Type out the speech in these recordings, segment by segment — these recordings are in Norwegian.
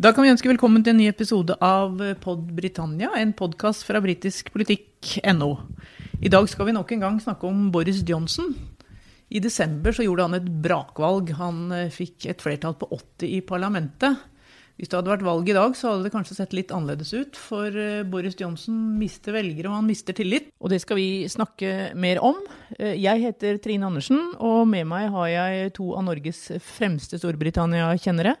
Da kan vi ønske velkommen til en ny episode av Pod Britannia, en podkast fra britiskpolitikk.no. I dag skal vi nok en gang snakke om Boris Johnson. I desember så gjorde han et brakvalg. Han eh, fikk et flertall på 80 i parlamentet. Hvis det hadde vært valg i dag, så hadde det kanskje sett litt annerledes ut. For eh, Boris Johnson mister velgere, og han mister tillit. Og det skal vi snakke mer om. Eh, jeg heter Trine Andersen, og med meg har jeg to av Norges fremste Storbritannia-kjennere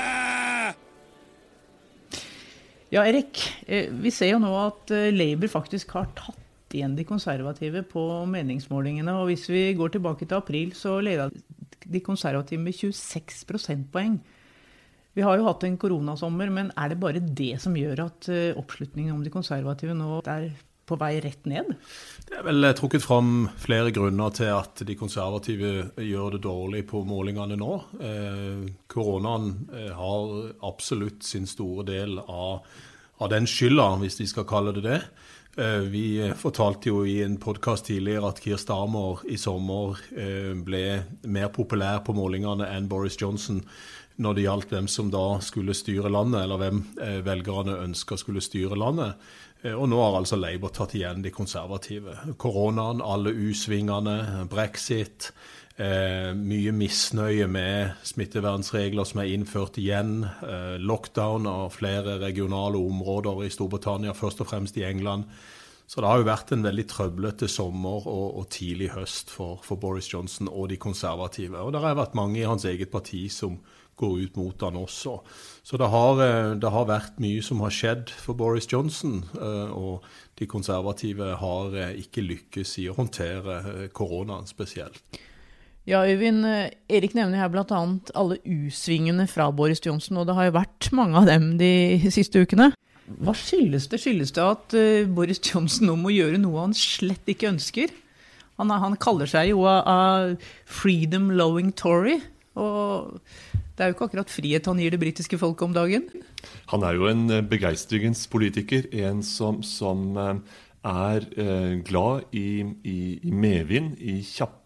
Ja, Erik. Eh, vi ser jo nå at eh, Labour faktisk har tatt igjen de konservative på meningsmålingene. Og hvis vi går tilbake til april, så leda de konservative med 26 prosentpoeng. Vi har jo hatt en koronasommer, men er det bare det som gjør at eh, oppslutningen om de konservative nå er på vei rett ned? Det er vel trukket fram flere grunner til at de konservative gjør det dårlig på målingene nå. Eh, koronaen har absolutt sin store del av, av den skylda, hvis vi skal kalle det det. Eh, vi fortalte jo i en podkast tidligere at Keir Starmer i sommer eh, ble mer populær på målingene enn Boris Johnson når det gjaldt hvem som da skulle styre landet, eller hvem eh, velgerne ønska skulle styre landet. Og nå har altså Labour tatt igjen de konservative. Koronaen, alle U-svingene, brexit. Eh, mye misnøye med smittevernregler som er innført igjen. Eh, lockdown av flere regionale områder i Storbritannia, først og fremst i England. Så det har jo vært en veldig trøblete sommer og, og tidlig høst for, for, Boris Johnson og de konservative. Og det har vært mange i hans eget parti som går ut mot han også. Så det har, eh, det har, vært mye som har skjedd for Boris Johnson. Eh, og de konservative har eh, ikke lykkes i å håndtere koronaen spesielt. Ja, Øyvind. Erik nevner her bl.a. alle U-svingene fra Boris Johnson, og det har jo vært mange av dem de siste ukene. Hva skyldes det? Skyldes det at Boris Johnson nå må gjøre noe han slett ikke ønsker? Han, han kaller seg jo av freedom loving Tory. Og det er jo ikke akkurat frihet han gir det britiske folket om dagen. Han er jo en eh, begeistringens politiker. En som, som eh, er eh, glad i, i, i, medvind, i kjappe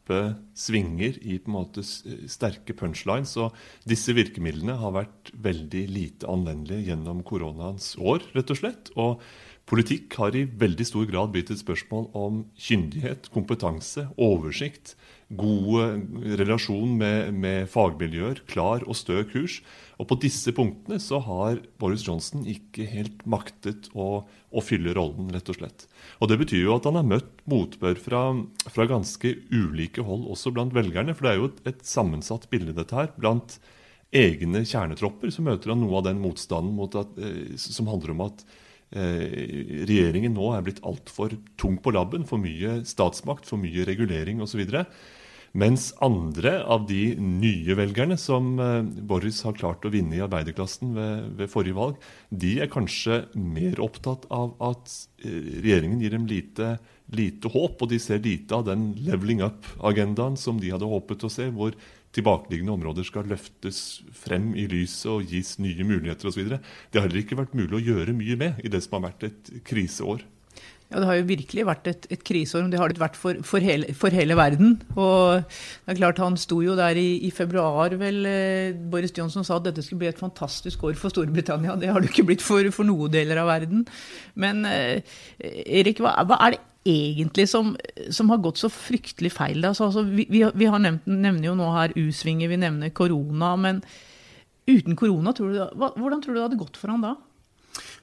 svinger, i på en måte sterke punchlines. Og disse virkemidlene har vært veldig lite anvendelige gjennom koronaens år, rett og slett. Og politikk har i veldig stor grad blitt et spørsmål om kyndighet, kompetanse, oversikt god relasjon med, med, fagmiljøer, klar og stø kurs. Og på disse punktene så har Boris Johnson ikke helt maktet å, å fylle rollen, rett og slett. Og det betyr jo at han har møtt motbør fra, fra ganske ulike hold, også blant velgerne. For det er jo et, et sammensatt bilde, dette her. Blant egne kjernetropper så møter han noe av den motstanden at, eh, som handler om at eh, regjeringen nå er blitt altfor tung på labben. For mye statsmakt, for mye regulering osv. Mens andre av de nye velgerne som eh, Boris har klart å vinne i arbeiderklassen ved, ved, forrige valg, de er kanskje mer opptatt av at eh, regjeringen gir dem lite, lite håp, og de ser lite av den leveling up-agendaen som de hadde håpet å se, hvor tilbakeliggende områder skal løftes frem i lyset og gis nye muligheter osv. Det har heller ikke vært mulig å gjøre mye med i det som har vært et kriseår. Ja, Det har jo virkelig vært et, et kriseår. Det har det vært for, for, hele, for, hele, verden. Og det er klart Han sto jo der i, i februar, vel. Eh, Boris Johnson sa at dette skulle bli et fantastisk år for Storbritannia. Det har det ikke blitt for, for noen deler av verden. Men eh, Erik, hva, hva, er det egentlig som, som, har gått så fryktelig feil? Altså, altså, vi, vi nevnt, nevner jo nå her U-svinger, vi nevner korona. Men uten korona, tror du, hva, hvordan tror du det hadde gått for han da?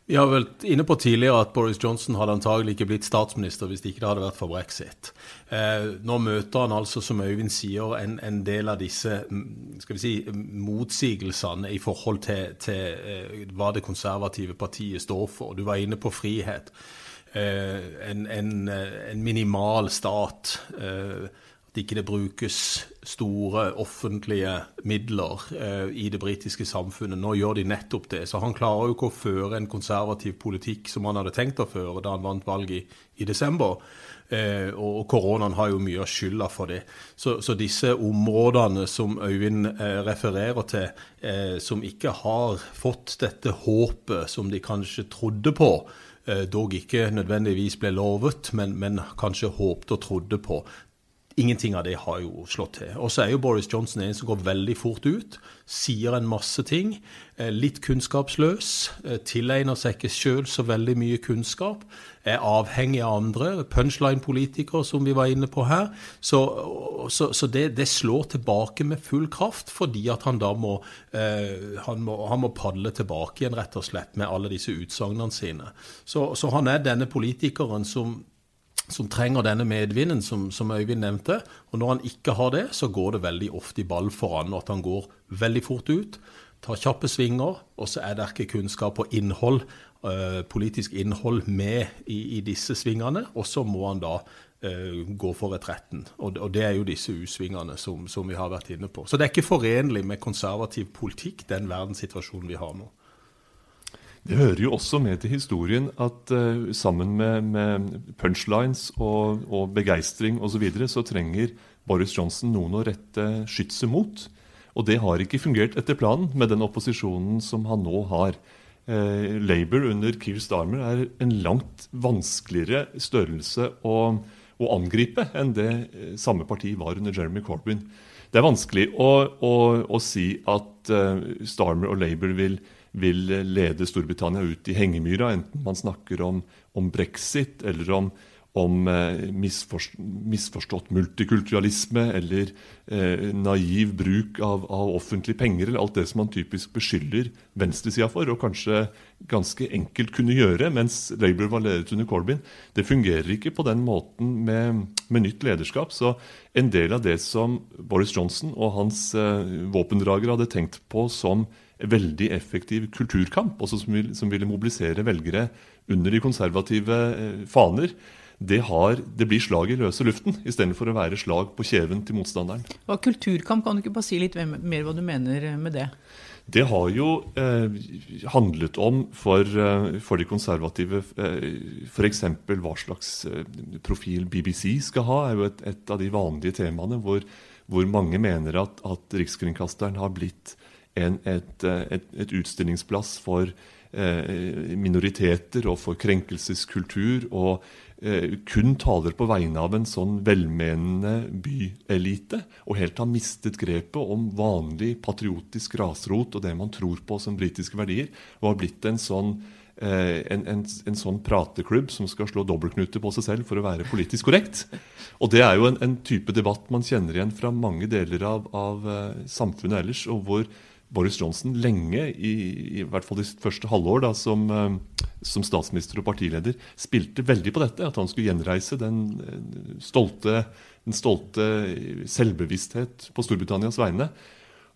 Vi har vel inne på tidligere at Boris Johnson hadde antagelig ikke blitt statsminister hvis det ikke hadde vært for brexit. Eh, nå møter han altså, som Øyvind sier, en, en del av disse mm, skal vi si, motsigelsene i forhold til, til eh, hva det konservative partiet står for. Du var inne på frihet. Eh, en, en, en, minimal stat. Eh, det ikke brukes store offentlige midler eh, i det britiske samfunnet. Nå gjør de nettopp det. Så han klarer jo ikke å føre en konservativ politikk som han hadde tenkt å føre da han vant valget i, i desember. Eh, og koronaen har jo mye av skylda for det. Så, så, disse områdene som Øyvind eh, refererer til, eh, som ikke har fått dette håpet som de kanskje trodde på, eh, dog ikke nødvendigvis ble lovet, men, men kanskje håpte og trodde på, Ingenting av det har jo slått til. Og så er jo Boris Johnson en som går veldig fort ut, sier en masse ting. Eh, litt kunnskapsløs. Eh, tilegner seg ikke sjøl så veldig mye kunnskap. Er avhengig av andre. Punchline-politiker, som vi var inne på her. Så, så, så det, det, slår tilbake med full kraft, fordi at han da må, eh, han må, han må padle tilbake igjen, rett og slett, med alle disse utsagnene sine. Så, så han er denne politikeren som som trenger denne medvinden, som, som, Øyvind nevnte. Og når han ikke har det, så går det veldig ofte i ball for han, og at han går veldig fort ut, tar kjappe svinger, og så er det ikke kunnskap og innhold, uh, politisk innhold med i, i, disse svingene, og så må han da uh, gå for retretten. Og, og, det er jo disse U-svingene som, som vi har vært inne på. Så det er ikke forenlig med konservativ politikk, den verdenssituasjonen vi har nå. Det hører jo også med til historien at uh, sammen med, med, punchlines og, og begeistring osv. Så, videre, så trenger Boris Johnson noen å rette skytset mot. Og det har ikke fungert etter planen med den opposisjonen som han nå har. Uh, Labour under Keir Starmer er en langt vanskeligere størrelse å, å angripe enn det uh, samme parti var under Jeremy Corbyn. Det er vanskelig å, å, å si at Starmer og Labour vil vil lede Storbritannia ut i hengemyra, enten man snakker om, om brexit eller om, om eh, misforstått, multikulturalisme eller eh, naiv bruk av, av, offentlige penger, eller alt det som man typisk beskylder venstresida for, og kanskje ganske enkelt kunne gjøre mens Labour var ledet under Corbyn. Det fungerer ikke på den måten med, med nytt lederskap. Så en del av det som Boris Johnson og hans eh, våpendragere hadde tenkt på som veldig effektiv kulturkamp, også som, vil, som ville mobilisere velgere under de konservative eh, faner, det, har, det, blir slag i løse luften istedenfor å være slag på kjeven til motstanderen. Hva Kulturkamp, kan du ikke bare si litt mer hva du mener med det? Det har jo eh, handlet om for, eh, for de konservative eh, f.eks. hva slags eh, profil BBC skal ha, er jo et, et av de vanlige temaene hvor, hvor mange mener at, at Rikskringkasteren har blitt en, et, eh, et, et, utstillingsplass for eh, minoriteter og for krenkelseskultur, og eh, kun taler på vegne av en sånn velmenende byelite, og helt har mistet grepet om vanlig patriotisk grasrot og det man tror på som britiske verdier, og har blitt en sånn en, en, en, sånn prateklubb som skal slå dobbeltknuter på seg selv for å være politisk korrekt. Og Det er jo en, en type debatt man kjenner igjen fra mange deler av, av samfunnet ellers, og hvor Boris Johnson lenge, i, i hvert fall sitt første halvår da, som, eh, som, statsminister og partileder, spilte veldig på dette. At han skulle gjenreise den eh, stolte, den stolte selvbevissthet på Storbritannias vegne.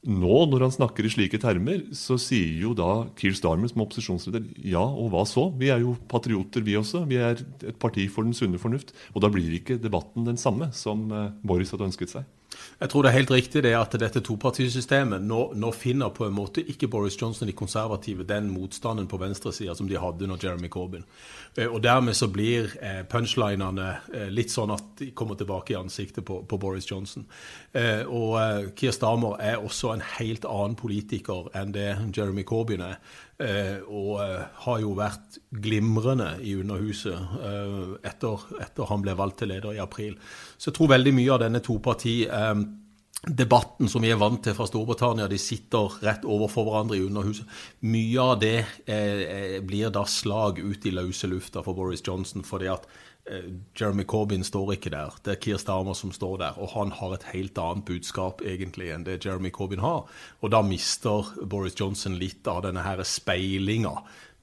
Nå, når han snakker i slike termer, så sier jo da Keir Starmer som opposisjonsleder ja, og hva så? Vi er jo patrioter, vi også. Vi er et parti for den sunne fornuft. Og da blir ikke debatten den samme som eh, Boris hadde ønsket seg. Jeg tror det er helt riktig det at dette topartisystemet nå, nå, finner på en måte ikke Boris Johnson de konservative den motstanden på venstresida som de hadde under Jeremy Corbyn. Eh, og Dermed så blir eh, punchlinene eh, litt sånn at de kommer tilbake i ansiktet på, på Boris Johnson. Og Keir Stamer er også en helt annen politiker enn det Jeremy Corbyn er. Eh, og eh, har jo vært glimrende i Underhuset eh, etter, etter han ble valgt til leder i april. Så jeg tror veldig mye av denne topartidebatten som vi er vant til fra Storbritannia, de sitter rett overfor hverandre i Underhuset. Mye av det blir da slag ut i løse lufta for Boris Johnson. fordi at Jeremy Corbyn står ikke der. Det er Keir Starmer som står der. Og han har et helt annet budskap egentlig enn det Jeremy Corbyn har. Og da mister Boris Johnson litt av denne her speilinga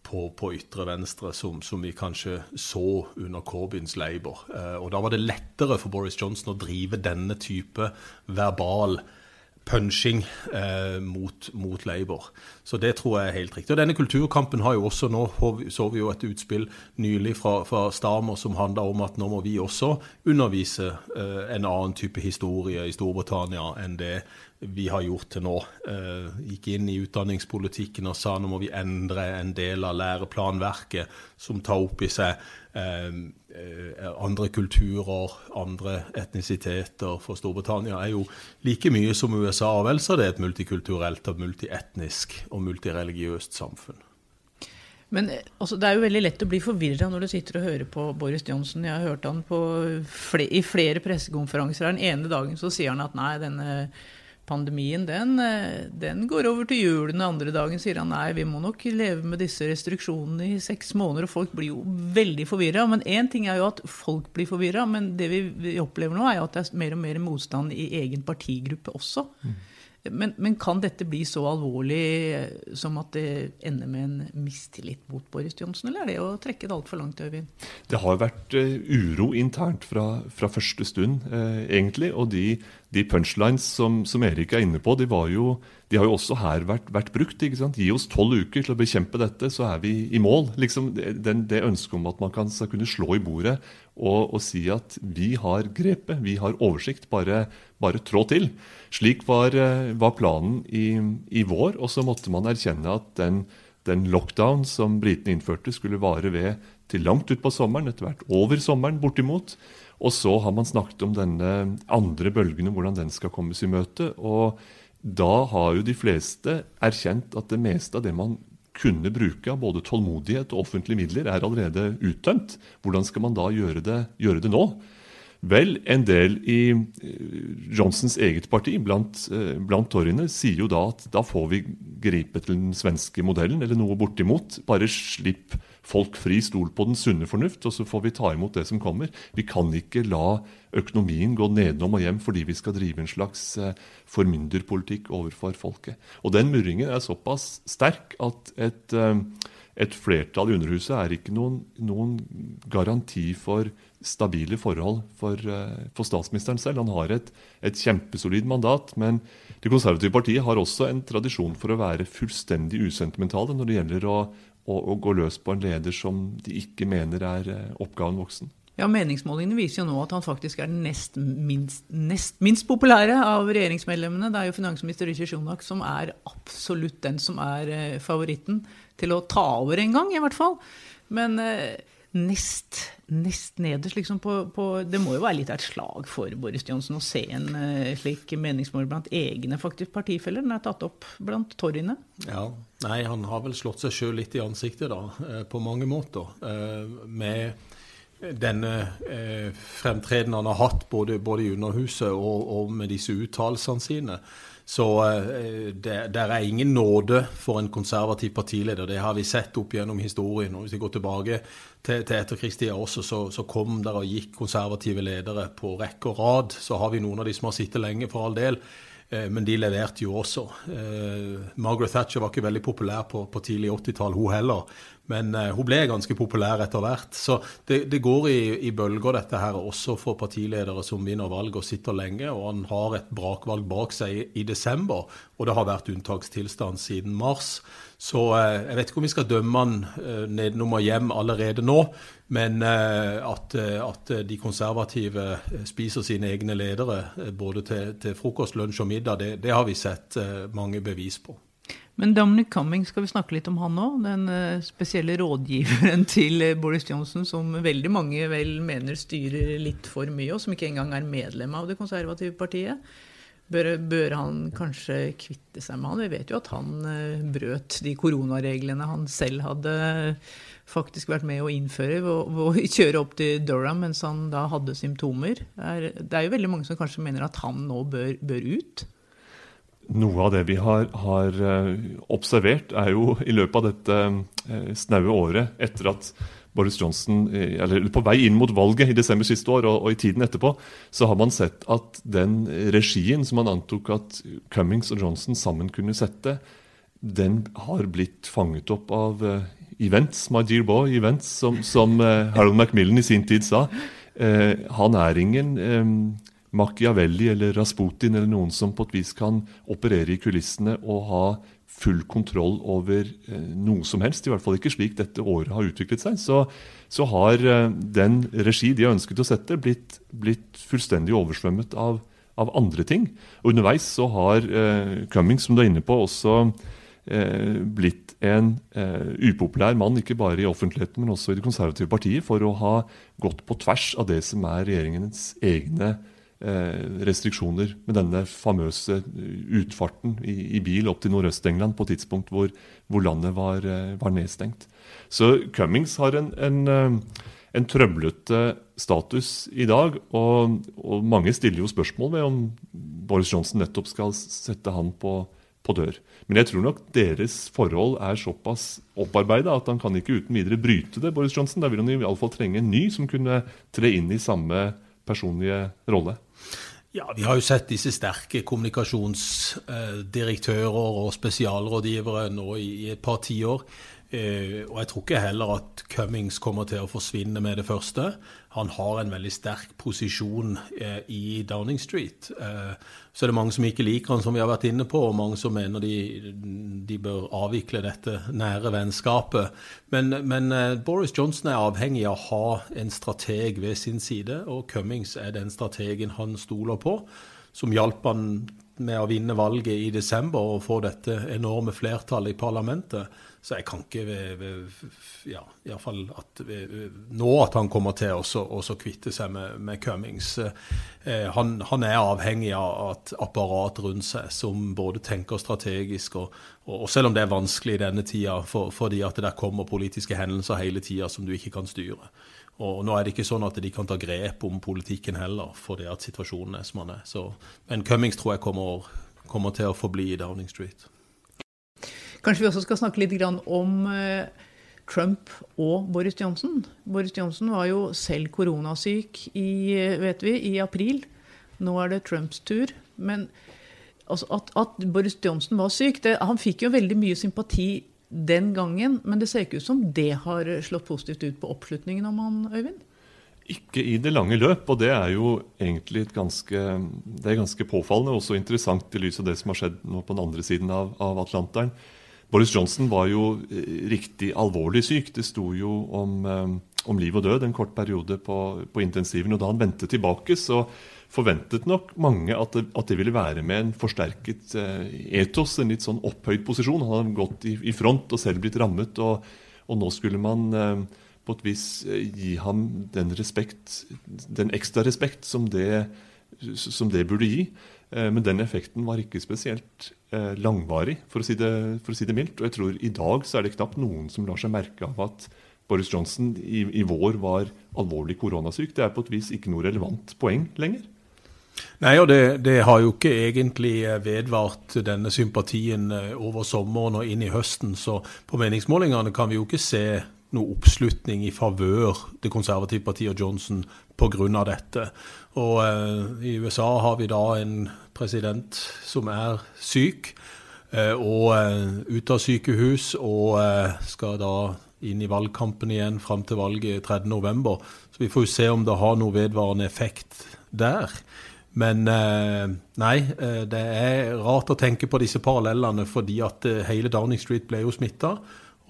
på, på ytre venstre som, som, vi kanskje så under Corbyns Labour. Eh, og da var det lettere for Boris Johnson å drive denne type verbal punching eh, mot, mot, Labour. Så det tror jeg er helt riktig. Og denne kulturkampen har jo også Nå så vi jo et utspill nylig fra, fra Stamer som handla om at nå må vi også undervise eh, en annen type historie i Storbritannia enn det vi har gjort til nå. Eh, gikk inn i utdanningspolitikken og sa nå må vi endre en del av læreplanverket som tar opp i seg andre kulturer, andre etnisiteter. For Storbritannia er jo like mye som USA, og vel så det er et multikulturelt og multietnisk og multireligiøst samfunn. Men altså, Det er jo veldig lett å bli forvirra når du sitter og hører på Boris Johnson. Jeg har hørt han flere, i flere pressekonferanser. Den ene dagen så sier han at nei, denne pandemien den, eh, den, går over til jul. Den andre dagen sier han nei, vi må nok leve med disse restriksjonene i seks måneder. Og folk blir jo veldig forvirra. Men én ting er jo at folk blir forvirra, men det vi, vi, opplever nå, er jo at det er mer og mer motstand i egen partigruppe også. Mm. Men, men, kan dette bli så alvorlig eh, som at det ender med en mistillit mot Boris Johnsen, eller er det å trekke det altfor langt, Øyvind? Det har vært uh, uro internt fra, fra første stund, eh, egentlig. Og de, de punchlines som, som, Erik er inne på, de, jo, de har jo også her vært, vært brukt. Gi oss tolv uker til å bekjempe dette, så er vi i mål. Liksom, det, det ønsket om at man kan, skal kunne slå i bordet og, og, si at vi har grepet, vi har oversikt, bare, bare trå til. Slik var, eh, var planen i, i, vår, og så måtte man erkjenne at den, den lockdown som britene innførte, skulle vare ved til langt utpå sommeren, etter hvert over sommeren bortimot. Og så har man snakket om denne andre bølgen, hvordan den skal kommes i møte. Og da har jo de fleste erkjent at det meste av det man kunne bruke av både tålmodighet og offentlige midler, er allerede uttømt. Hvordan skal man da gjøre det, gjøre det nå? Vel, en del i eh, Johnsons eget parti, blant, eh, blant toryene, sier jo da at da får vi gripe til den svenske modellen, eller noe bortimot. Bare slipp folk fri, stol på den sunne fornuft, og så får vi ta imot det som kommer. Vi kan ikke la økonomien gå nedenom og hjem fordi vi skal drive en slags eh, formynderpolitikk overfor folket. Og den murringen er såpass sterk at et, et flertall i Underhuset er ikke noen, noen garanti for stabile forhold for, eh, for, statsministeren selv. Han har et, et, kjempesolid mandat. Men Det konservative partiet har også en tradisjon for å være fullstendig usentimentale når det gjelder å, å, å gå løs på en leder som de ikke mener er eh, oppgaven voksen. Ja, Meningsmålingene viser jo nå at han faktisk er den nest minst, nest minst populære av regjeringsmedlemmene. Det er jo finansminister Rishi Sunak som er absolutt den som er eh, favoritten til å ta over en gang, i hvert fall. Men nest, nest nederst liksom på, på, Det må jo være litt av et slag for Boris Johnsen å se en uh, slik meningsmål blant egne faktisk partifeller. Den er tatt opp blant torgene. Ja, nei, han har vel slått seg sjøl litt i ansiktet, da, på mange måter. Med denne fremtredenen han har hatt både, både i Underhuset og, og med disse uttalelsene sine. Så det, det, er ingen nåde for en konservativ partileder. Det har vi sett opp gjennom historien. Og hvis vi går tilbake til, til etterkrigstida også, så, så, kom der og gikk konservative ledere på rekke og rad. Så har vi noen av de som har sittet lenge, for all del. Eh, men de leverte jo også. Eh, Margaret Thatcher var ikke veldig populær på, på tidlig 80-tall, hun heller. Men uh, hun ble ganske populær etter hvert. Så det, det går i, i, bølger, dette her, også for partiledere som vinner valg og sitter lenge. Og han har et brakvalg bak seg i, i desember, og det har vært unntakstilstand siden mars. Så eh, jeg vet ikke om vi skal dømme han eh, nedenom og hjem allerede nå. Men eh, at, at, de konservative spiser sine egne ledere både til, til frokost, lunsj og middag, det, det, har vi sett mange bevis på. Men Dominic Cumming, skal vi snakke litt om han òg? Den spesielle rådgiveren til Boris Johnson, som veldig mange vel mener styrer litt for mye, og som ikke engang er medlem av det konservative partiet. Bør, bør, han kanskje kvitte seg med han? Vi vet jo at han uh, brøt de koronareglene han selv hadde faktisk vært med å innføre ved å kjøre opp til Durham mens han da hadde symptomer. Er, det er jo veldig mange som kanskje mener at han nå bør, bør ut? Noe av det vi har, har, eh, observert, er jo i løpet av dette uh, snaue året etter at Boris Johnson, eller på vei inn mot valget i desember siste år og, og, i tiden etterpå, så har man sett at den regien som man antok at Cummings og Johnson sammen kunne sette, den har blitt fanget opp av events, my dear boy, events, som, som Harold Macmillan i sin tid sa. Han er ingen Machiavelli eller Rasputin eller noen som på et vis kan operere i kulissene og ha full kontroll over eh, noe som helst, i hvert fall ikke slik dette året har utviklet seg, så, så har eh, den regi de har ønsket å sette, blitt, blitt fullstendig oversvømmet av, av, andre ting. Og underveis så har eh, Cummings, som du er inne på, også eh, blitt en eh, upopulær mann, ikke bare i offentligheten, men også i Det konservative partiet, for å ha gått på tvers av det som er regjeringens egne restriksjoner med denne famøse utfarten i, i bil opp til Nordøst-England på et tidspunkt hvor, hvor landet var, eh, var, nedstengt. Så Cummings har en, en, eh, en trøblete status i dag, og, og, mange stiller jo spørsmål ved om Boris Johnson nettopp skal sette han på, på dør. Men jeg tror nok deres forhold er såpass opparbeida at han kan ikke uten videre bryte det. Boris Johnson. Da vil han iallfall trenge en ny som kunne tre inn i samme personlige rolle. Ja, Vi har jo sett disse sterke kommunikasjonsdirektører og spesialrådgivere nå i et par tiår. Eh, og jeg tror ikke heller at Cummings kommer til å forsvinne med det første. Han har en veldig sterk posisjon eh, i Downing Street. Eh, så er det mange som ikke liker han, som vi har vært inne på, og mange som mener de, de bør avvikle dette nære vennskapet. Men, men Boris Johnson er avhengig av å ha en strateg ved sin side, og Cummings er den strategen han stoler på, som hjalp han med å vinne valget i desember og få dette enorme flertallet i parlamentet. Så jeg kan ikke ja, iallfall nå at han kommer til å kvitte seg med, med Cummings. Eh, han, han, er avhengig av et apparat rundt seg som både tenker strategisk, og, og, og selv om det er vanskelig i denne tida for, fordi at det der kommer politiske hendelser hele tida som du ikke kan styre. Og nå er det ikke sånn at de kan ta grep om politikken heller, fordi at situasjonen er som den er. Så, men Cummings tror jeg kommer, kommer til å forbli i Downing Street. Kanskje vi også skal snakke litt om eh, Trump og Boris Johnson. Boris Johnson var jo selv koronasyk i, vet vi, i april. Nå er det Trumps tur. Men altså, at, at, Boris Johnson var syk det, Han fikk jo veldig mye sympati den gangen, men det ser ikke ut som det har slått positivt ut på oppslutningen om han, Øyvind? Ikke i det lange løp, og det er jo egentlig ganske, det er ganske påfallende og også interessant i lys av det som har skjedd nå på den andre siden av, av Atlanteren. Boris Johnson var jo eh, riktig alvorlig syk. Det sto jo om, eh, om liv og død en kort periode på, på, intensiven. Og da han vendte tilbake, så forventet nok mange at det, at det ville være med en forsterket eh, etos, en litt sånn opphøyd posisjon. Han hadde gått i, i front og selv blitt rammet, og, og nå skulle man på et vis gi ham den respekt, den ekstra respekt som det, som det burde gi. Men den effekten var ikke spesielt Eh, langvarig, for å, si det, for å, si det, mildt. Og jeg tror i dag så er det knapt noen som lar seg merke av at Boris Johnson i, i vår var alvorlig koronasyk. Det er på et vis ikke noe relevant poeng lenger. Nei, og det, det, har jo ikke egentlig eh, vedvart denne sympatien eh, over sommeren og inn i høsten. Så på meningsmålingene kan vi jo ikke se noe oppslutning i favør det konservative partiet og Johnson pga. dette. Og eh, i USA har vi da en president som er syk, eh, og eh, ute av sykehus, og eh, skal da inn i valgkampen igjen fram til valget 3.11. Så vi får jo se om det har noe vedvarende effekt der. Men nei, det er rart å tenke på disse parallellene, fordi at hele Downing Street ble jo smitta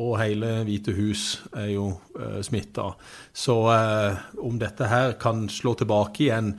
og hele Hvite hus er jo eh, smitta. Så om dette her kan slå tilbake igjen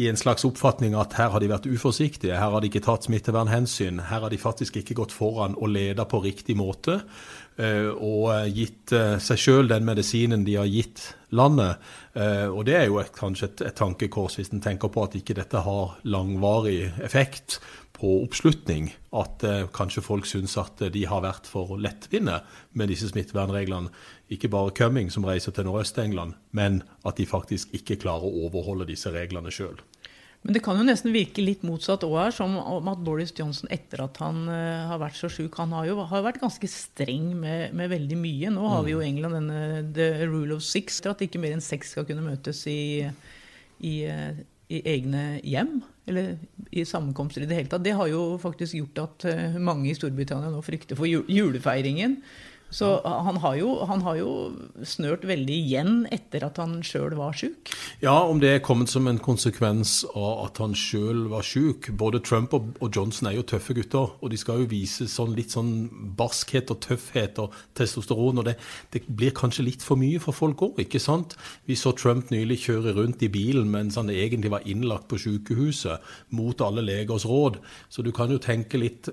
i en slags oppfatning at her har de vært uforsiktige, her har de ikke tatt smittevernhensyn, her har de faktisk ikke gått foran og leda på riktig måte uh, og gitt seg sjøl den medisinen de har gitt landet. Og det er jo et, kanskje et, et tankekors hvis en tenker på at ikke dette har langvarig effekt på oppslutning at eh, kanskje folk syns at de har vært for lettvinte med disse smittevernreglene. Ikke bare Cumming som reiser til Nordøst-England, men at de faktisk ikke klarer å overholde disse reglene sjøl. Men det kan jo nesten virke litt motsatt òg her, som om at Boris Johnson etter at han uh, har vært så sjuk Han har jo har vært ganske streng med, med, veldig mye. Nå har vi jo i England denne the rule of six, at ikke mer enn seks skal kunne møtes i, i, uh, i egne hjem eller i sammenkomster i det hele tatt, det har jo faktisk gjort at eh, mange i Storbritannia nå frykter for julefeiringen. Så han har, jo, han har, jo, snørt veldig igjen etter at han sjøl var sjuk. Ja, om det er kommet som en konsekvens av at han sjøl var sjuk. Både Trump og, og, Johnson er jo tøffe gutter, og de skal jo vise sånn litt sånn barskhet og tøffhet og testosteron. Og det, det blir kanskje litt for mye for folk òg, ikke sant? Vi så Trump nylig kjøre rundt i bilen mens han egentlig var innlagt på sykehuset, mot alle legers råd. Så du kan jo tenke litt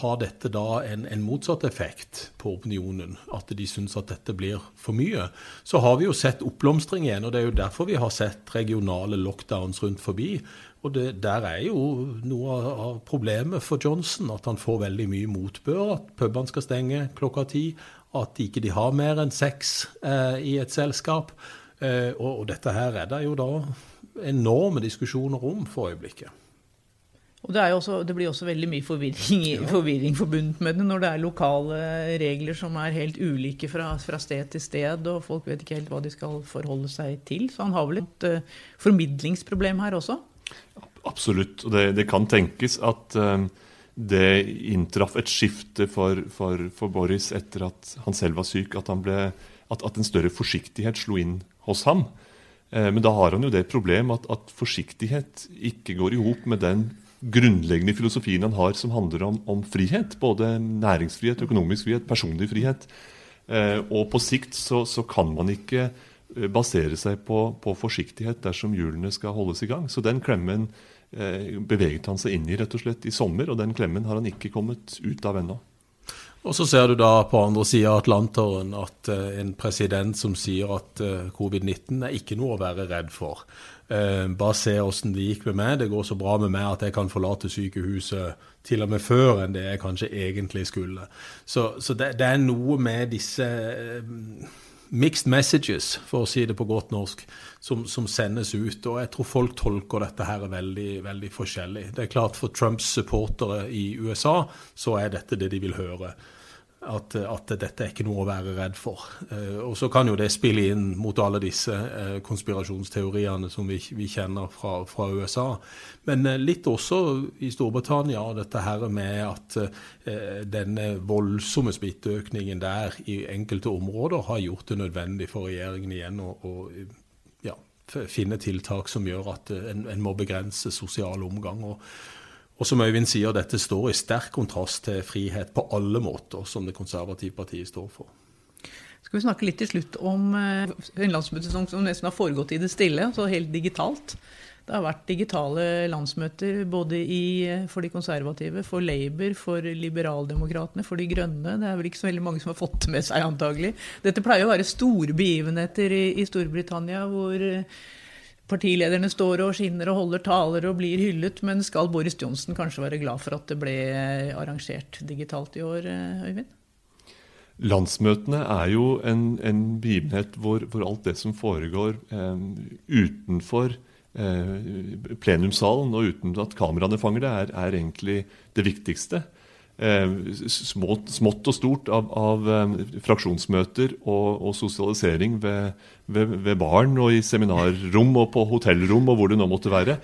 har dette da en, en, motsatt effekt på opinionen? At de syns at dette blir for mye? Så har vi jo sett oppblomstring igjen, og det er jo derfor vi har sett regionale lockdowns rundt forbi. Og det, der er jo noe av problemet for Johnson, at han får veldig mye motbør. At pubene skal stenge klokka ti. At ikke de har mer enn seks eh, i et selskap. Eh, og, og dette her er det jo da enorme diskusjoner om for øyeblikket. Og det, også, det, blir også veldig mye forvirring, ja. forvirring, forbundet med det når det er lokale regler som er helt ulike fra, fra, sted til sted, og folk vet ikke helt hva de skal forholde seg til. Så han har vel et uh, formidlingsproblem her også? Absolutt. Og det, det kan tenkes at um, det inntraff et skifte for, for, for, Boris etter at han selv var syk. At, ble, at, at en større forsiktighet slo inn hos ham. Uh, men da har han jo det problem at, at forsiktighet ikke går i hop med den grunnleggende filosofien han har som handler om, om frihet. Både næringsfrihet, økonomisk frihet, personlig frihet. Eh, og på sikt så, så, kan man ikke eh, basere seg på, på, forsiktighet dersom hjulene skal holdes i gang. Så den klemmen eh, beveget han seg inn i rett og slett i sommer, og den klemmen har han ikke kommet ut av ennå. Og så ser du da på andre sida av Atlanteren at uh, en president som sier at uh, covid-19 er ikke noe å være redd for. Uh, bare se åssen det gikk med meg. Det går så bra med meg at jeg kan forlate sykehuset til og med før enn det jeg kanskje egentlig skulle. Så, så det, det, er noe med disse mixed messages, for å si det på godt norsk, som, som, sendes ut. Og jeg tror folk tolker dette her veldig, veldig forskjellig. Det er klart For Trumps supportere i USA så er dette det de vil høre at, at, dette er ikke noe å være redd for. Eh, og så kan jo det spille inn mot alle disse eh, konspirasjonsteoriene som vi, vi kjenner fra, fra, USA. Men eh, litt også i Storbritannia, dette her med at denne voldsomme smitteøkningen der i enkelte områder har gjort det nødvendig for regjeringen igjen å, å ja, finne tiltak som gjør at en, en må begrense sosial omgang. og og som Øyvind sier, dette står i sterk kontrast til frihet på alle måter, som det konservative partiet står for. Skal vi snakke litt til slutt om en landsmøtesesong landsmøte som, nesten har foregått i det stille, så helt digitalt. Det har vært digitale landsmøter både i, eh, for de konservative, for Labour, for liberaldemokratene, for de grønne. Det er vel ikke så veldig mange som har fått med seg, antagelig. Dette pleier å være store begivenheter i, i Storbritannia hvor eh, partilederne står og skinner og holder taler og blir hyllet, men skal Boris Johnsen kanskje være glad for at det ble arrangert digitalt i år, eh, Øyvind? Landsmøtene er jo en, en begivenhet hvor, hvor, alt det som foregår eh, utenfor eh, plenumssalen og uten at kameraene fanger det, er, er egentlig det viktigste eh, smått, smått, og stort av, av eh, fraksjonsmøter og, og sosialisering ved, ved, ved, barn og i seminarrom og på hotellrom og hvor det nå måtte være.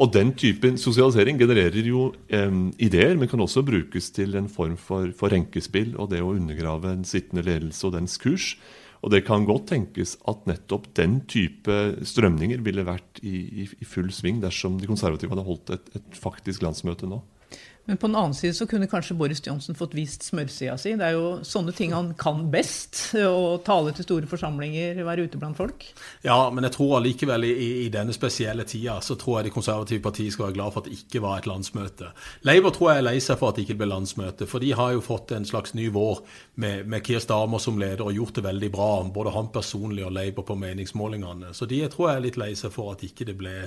Og den typen sosialisering genererer jo eh, ideer, men kan også brukes til en form for, for renkespill og det å undergrave en sittende ledelse og dens kurs. Og det kan godt tenkes at nettopp den type strømninger ville vært i, i, i full sving dersom de konservative hadde holdt et, et faktisk landsmøte nå. Men på den annen side så kunne kanskje Boris Johnson fått vist smørsida si. Det er jo sånne ting han kan best. Å tale til store forsamlinger, være ute blant folk. Ja, men jeg tror allikevel i, i, denne spesielle tida så tror jeg de konservative partiene skal være glad for at det ikke var et landsmøte. Labour tror jeg er lei seg for at det ikke ble landsmøte. For de har jo fått en slags ny vår med, med Keir Starmer som leder og gjort det veldig bra. Både han personlig og Labour på meningsmålingene. Så de tror jeg er litt lei seg for at ikke det ble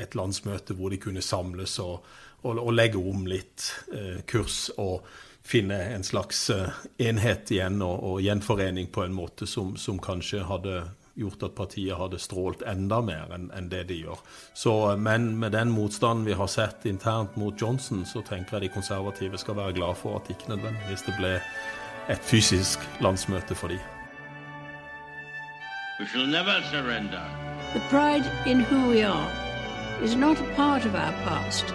et landsmøte hvor de kunne samles og og, og legge om litt eh, kurs og finne en slags eh, enhet igjen og, og, gjenforening på en måte som, som, kanskje hadde gjort at partiet hadde strålt enda mer enn en det de gjør. Så, men med den motstanden vi har sett internt mot Johnson, så tenker jeg de konservative skal være glad for at ikke nødvendigvis det ble et fysisk landsmøte for dem. We shall never surrender. The pride in who we are is not a part of our past.